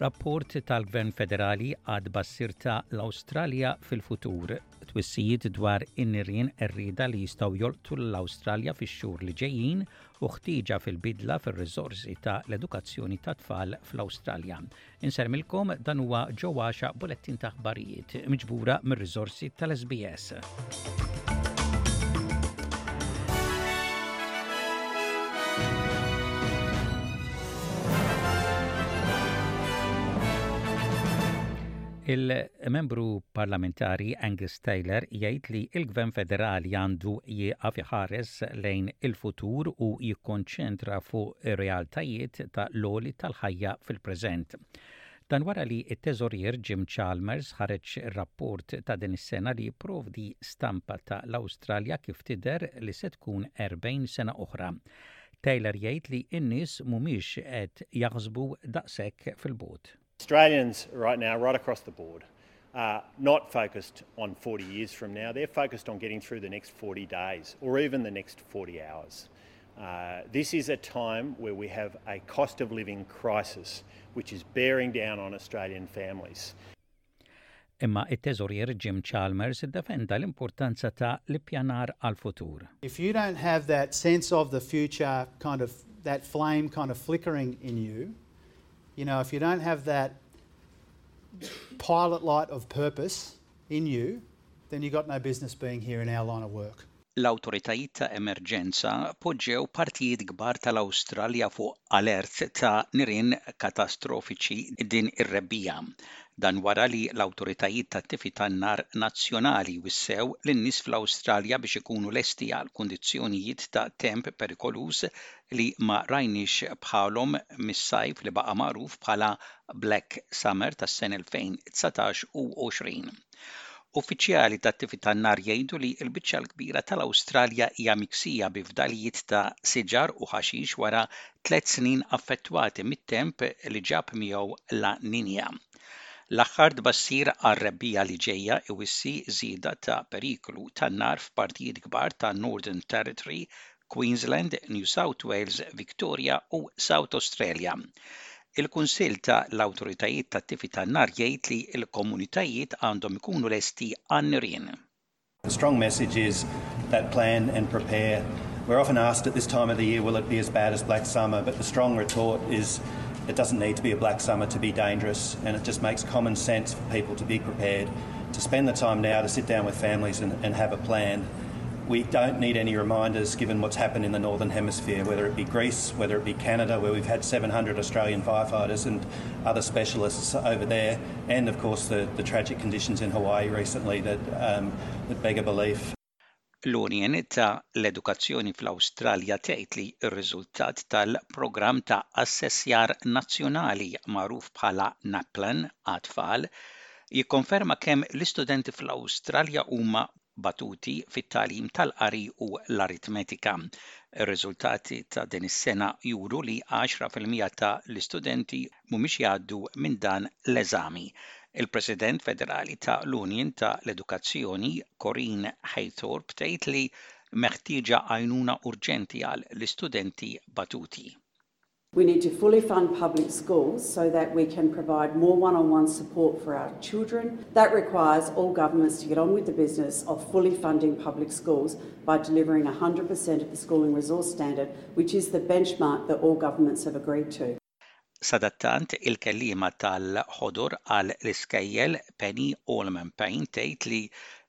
rapport tal-Gvern Federali għad bassirta l-Awstralja fil-futur. Twissijiet dwar in-nirien errida li jistaw jolqtu l-Awstralja fix xhur li ġejjin u ħtieġa fil-bidla fir-riżorsi ta' l-edukazzjoni ta' tfal fl-Awstralja. Insellmilkom dan huwa ġo għaxa bulettin ta' aħbarijiet miġbura mir-riżorsi tal-SBS. Il-membru parlamentari Angus Taylor jgħid li l-Gvern Federali għandu jieqaf iħares lejn il-futur u jikkonċentra fuq ir-realtajiet ta' l-għoli tal-ħajja fil-preżent. Dan wara li t-Teżorier Jim Chalmers ħareġ rapport ta' din is-sena li jipprovdi stampa ta' l-Awstralja kif tidher li se tkun 40 sena oħra. Taylor jgħid li n-nies mhumiex qed jaħsbu daqshekk fil-bogħod. Australians right now, right across the board, are not focused on 40 years from now. They're focused on getting through the next 40 days or even the next 40 hours. Uh, this is a time where we have a cost of living crisis which is bearing down on Australian families. Imma it-teżurier Jim Chalmers iddefenda l-importanza ta' l-pjanar għal-futur. If you don't have that sense of the future kind of that flame kind of flickering in you, you know, if you don't have that pilot light of purpose in you, then you've got no business being here in our line of work. l-awtoritajiet ta' emerġenza poġġew partijiet kbar tal-Awstralja fuq alert ta' nirien katastrofiċi din ir-rebbiegħa. Dan wara li l-awtoritajiet tat-tifi tan-nar nazzjonali wissew lin-nies fl-Awstralja biex ikunu lesti għal kundizzjonijiet ta' temp perikoluż li ma rajniex bħalhom mis-sajf li baqa' magħruf bħala black summer tas-sena 2019 u 20. Uffiċjali ta' tifi tan-nar jgħidu li l-biċċa l-kbira tal-Awstralja hija miksija bi fdalijiet ta' siġar u ħaxix wara tliet snin affettwati mit-temp li ġab miegħu La Niña. L-aħħar tbassir għar-rebbiegħa li ġejja iwissi żieda ta' periklu tan-nar f'partijiet kbar ta' Northern Territory Queensland, New South Wales, Victoria u South Australia. il l li komunitajiet għandhom ikunu lesti The strong message is that plan and prepare. We're often asked at this time of the year, will it be as bad as Black Summer? But the strong retort is it doesn't need to be a Black Summer to be dangerous, and it just makes common sense for people to be prepared, to spend the time now to sit down with families and, and have a plan We don't need any reminders given what's happened in the Northern Hemisphere, whether it be Greece, whether it be Canada, where we've had 700 Australian firefighters and other specialists over there, and of course the, the tragic conditions in Hawaii recently that, um, that beg a belief. L-Unjoni ta' l-Edukazzjoni fl-Awstralja tgħid li r-riżultat tal-programm ta' assessjar nazzjonali magħruf bħala NAPLAN għat-tfal jikkonferma kemm l-istudenti fl-Awstralja huma batuti fit-tagħlim tal-qari u l-aritmetika. Ir-riżultati ta' din is-sena juru li għaxra fil-mija ta' l-istudenti mhumiex jgħaddu minn dan l-eżami. Il-President Federali ta' l-Union ta' l-Edukazzjoni, Corinne Haythorpe tgħid li meħtieġa għajnuna urġenti għal l-istudenti batuti. We need to fully fund public schools so that we can provide more one on one support for our children. That requires all governments to get on with the business of fully funding public schools by delivering 100% of the Schooling Resource Standard, which is the benchmark that all governments have agreed to. Sadattant il-kellima tal-ħodur għal l-iskejjel Penny Allman Payne tgħid li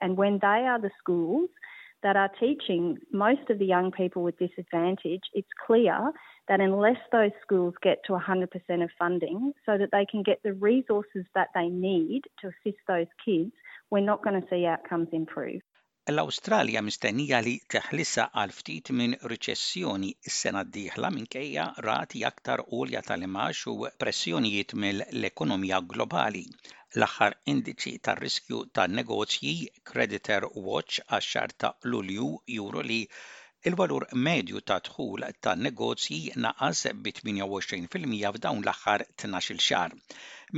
and when they are the schools that are teaching most of the young people with disadvantage, it's clear that unless those schools get to 100% of funding so that they can get the resources that they need to assist those kids, we're not going to see outcomes improve. L-Awstralja mistennija li teħlisha għal ftit minn riċessjoni s-sena d-dieħla minkejja rati aktar għolja tal-imgħax u pressjonijiet mill-ekonomija globali. l-aħħar indiċi tar-riskju tan-negozji creditor watch għax-xahar ta' lulju juru li l-valur medju tad-dħul tan-negozji naqas bi 28 fil-mija f'dawn l-aħħar tnax-il xahar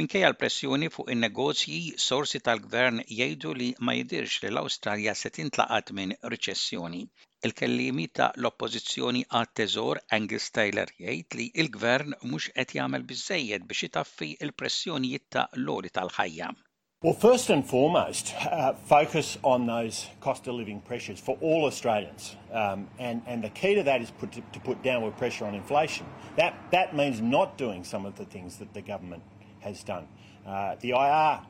minkejja l-pressjoni fuq in-negozji sorsi tal-gvern jgħidu li ma jidhirx li l-awstralja se tintlaqat minn riċessjoni Il-kelliemi ta' l-Oppożizzjoni għat-Teżor Angus Taylor jgħid li l-Gvern mhux qed jagħmel biżżejjed biex itaffi l-pressjonijiet ta' l-għoli tal-ħajja. Well first and foremost focus on those cost of living pressures for all Australians and and the key to that is put to put downward pressure on inflation. That that means not doing some of the things that the government has done. The IR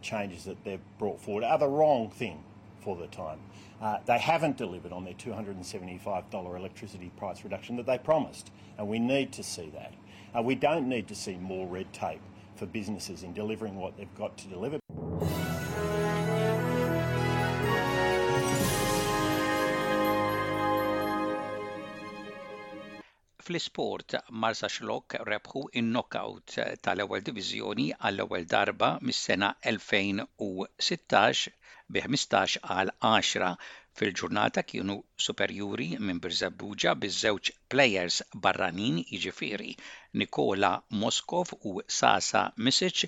changes that they've brought forward are the wrong thing for the time. Uh, they haven't delivered on their $275 electricity price reduction that they promised, and we need to see that. Uh, we don't need to see more red tape for businesses in delivering what they've got to deliver Fl-isport, Marsaxlokk rebħu n-knockout tal-Ewwel Diviżjoni għall-ewwel darba mis-sena 2016 bi 15 għal għaxra. Fil-ġurnata kienu superjuri minn Birżebbuġa bi żewġ plejers barranin jiġifieri Nikola Moskov u Sasa Misic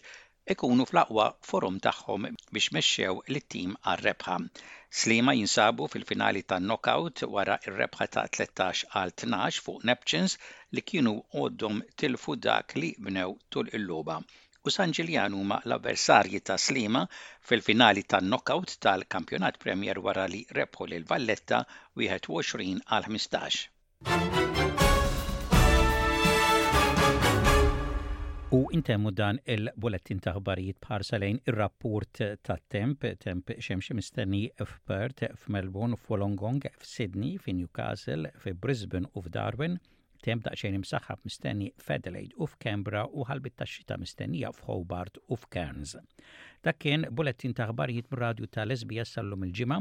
ikunu fl-aqwa forom tagħhom biex mexxew lit-tim għar-rebħa. Sliema jinsabu fil-finali tan-knock-out wara r-rebħa ta' 13 għal tnax fuq Neptunes li kienu għoddhom tilfu dak li bnew tul il-logħba u San Ġiljan huma l-avversarji ta' Sliema fil-finali tan-knock-out tal-Kampjonat Premier wara li rebħu lil Valletta 21 għal 15. U intemmu dan il-bulettin ta' ħbarijiet bħarsa lejn ir-rapport ta' temp, temp xemx mistenni f'Perth, f'Melbourne, f'Wolongong, f'Sydney, fi Newcastle, fi Brisbane u f'Darwin, temp daqsxejn imsaħħab mistenni f'Adelaide u f'Kembra u ħalbit ta' xita mistennija f'Hobart u f'Cairns. Dak kien bulettin ta' ħbarijiet mir-radju tal-SBS sal-lum il-ġimgħa,